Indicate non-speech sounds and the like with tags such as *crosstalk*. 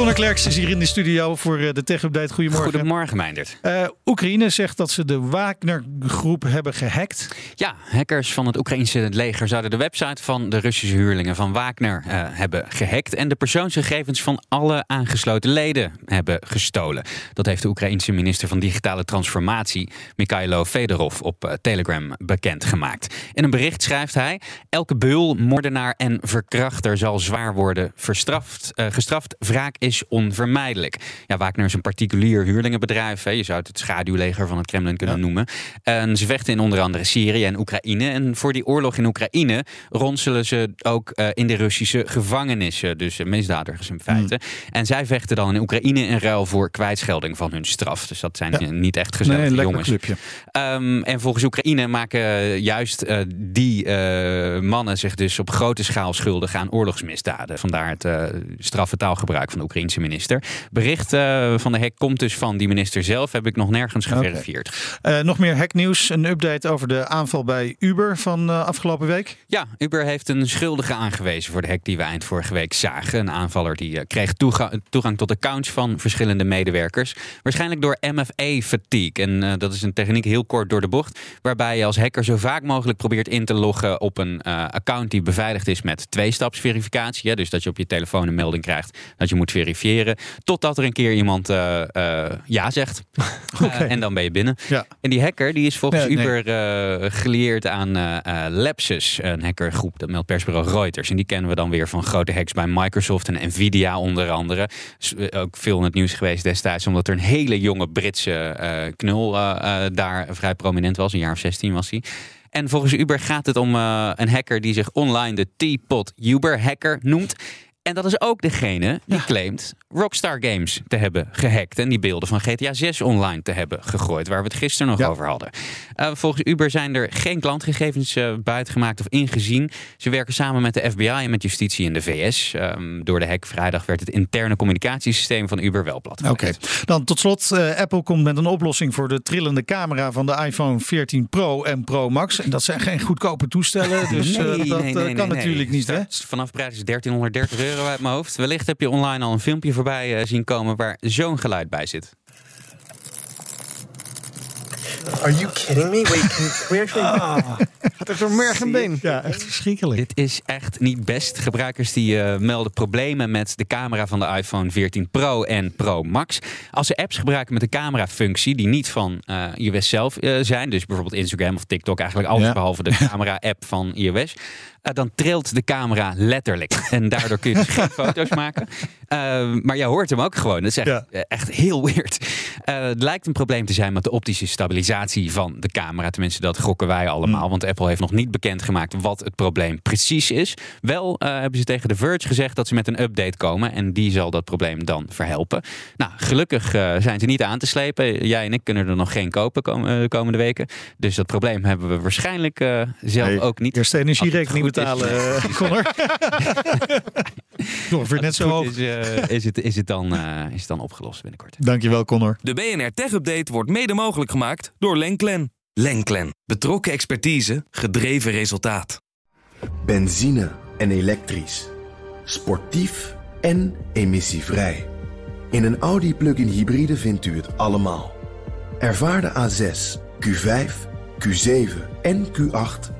Conor Klerks is hier in de studio voor eh, de Tech Update. Goedemorgen. Goedemorgen, Meindert. Uh, Oekraïne zegt dat ze de Wagner-groep hebben gehackt. Ja, hackers van het Oekraïnse leger zouden de website van de Russische huurlingen van Wagner uh, hebben gehackt. En de persoonsgegevens van alle aangesloten leden hebben gestolen. Dat heeft de Oekraïense minister van Digitale Transformatie, Mikhailo Fedorov, op uh, Telegram bekendgemaakt. In een bericht schrijft hij: Elke beul, moordenaar en verkrachter zal zwaar worden verstraft, gestraft. Wraak is onvermijdelijk. Ja, Wagner is een particulier huurlingenbedrijf. Hè. Je zou het het schaduwleger van het Kremlin kunnen ja. noemen. En ze vechten in onder andere Syrië en Oekraïne. En voor die oorlog in Oekraïne ronselen ze ook uh, in de Russische gevangenissen. Dus uh, misdadigers in feite. Mm. En zij vechten dan in Oekraïne in ruil voor kwijtschelding van hun straf. Dus dat zijn ja. niet echt gezellige nee, jongens. Um, en volgens Oekraïne maken juist uh, die mannen zich dus op grote schaal schuldig aan oorlogsmisdaden. Vandaar het straffe taalgebruik van de Oekraïense minister. Bericht uh, van de hack komt dus van die minister zelf. Heb ik nog nergens geverifieerd. Okay. Uh, nog meer hacknieuws. Een update over de aanval bij Uber van uh, afgelopen week. Ja, Uber heeft een schuldige aangewezen voor de hack die we eind vorige week zagen. Een aanvaller die kreeg toegang, toegang tot accounts van verschillende medewerkers. Waarschijnlijk door MFA-fatigue. En dat is een techniek heel kort door de bocht. Waarbij je als hacker zo vaak mogelijk probeert in te loggen op een account die beveiligd is met tweestapsverificatie. Ja, dus dat je op je telefoon een melding krijgt dat je moet verifiëren. Totdat er een keer iemand uh, uh, ja zegt. *laughs* Okay. Uh, en dan ben je binnen. Ja. En die hacker die is volgens nee, Uber nee. geleerd aan Lapsus, een hackergroep. Dat meldt persbureau Reuters. En die kennen we dan weer van grote hacks bij Microsoft en Nvidia onder andere. Ook veel in het nieuws geweest destijds. Omdat er een hele jonge Britse knul daar vrij prominent was. Een jaar of 16 was hij. En volgens Uber gaat het om uh, een hacker die zich online de Teapot Uber hacker noemt. En dat is ook degene die ja. claimt Rockstar Games te hebben gehackt. En die beelden van GTA 6 online te hebben gegooid. Waar we het gisteren nog ja. over hadden. Uh, volgens Uber zijn er geen klantgegevens uh, buitengemaakt of ingezien. Ze werken samen met de FBI en met justitie in de VS. Um, door de hack vrijdag werd het interne communicatiesysteem van Uber wel plat. Oké, okay. dan tot slot. Uh, Apple komt met een oplossing voor de trillende camera van de iPhone 14 Pro en Pro Max. En dat zijn geen goedkope toestellen. *laughs* Dus nee, dat nee, nee, kan natuurlijk niet. Hè? Vanaf prijs is 1330 euro uit mijn hoofd. Wellicht heb je online al een filmpje voorbij zien komen waar zo'n geluid bij zit. Are you kidding me? Wait, can, can we actually... Oh, het is een merg en been. Ja, echt verschrikkelijk. Dit is echt niet best. Gebruikers die uh, melden problemen met de camera van de iPhone 14 Pro en Pro Max. Als ze apps gebruiken met de camera-functie die niet van uh, iOS zelf uh, zijn, dus bijvoorbeeld Instagram of TikTok, eigenlijk alles ja. behalve de camera-app van iOS, dan trilt de camera letterlijk. *laughs* En daardoor kun je dus geen *laughs* foto's maken. Uh, maar je hoort hem ook gewoon. Dat is echt, ja. echt heel weird. Uh, het lijkt een probleem te zijn met de optische stabilisatie van de camera. Tenminste, dat gokken wij allemaal. Mm. Want Apple heeft nog niet bekendgemaakt wat het probleem precies is. Wel hebben ze tegen The Verge gezegd dat ze met een update komen. En die zal dat probleem dan verhelpen. Nou, gelukkig zijn ze niet aan te slepen. Jij en ik kunnen er nog geen kopen de komende weken. Dus dat probleem hebben we waarschijnlijk zelf ook niet. Energierekening betalen, uh, Connor. Nog weer net zo hoog. Is, uh, is, het, is, het dan, uh, is het dan opgelost binnenkort. Dankjewel, Connor. De BNR Tech Update wordt mede mogelijk gemaakt door Lenklen. Lenklen. Betrokken expertise, gedreven resultaat. Benzine en elektrisch. Sportief en emissievrij. In een Audi plug-in hybride vindt u het allemaal. Ervaar de A6, Q5, Q7 en Q8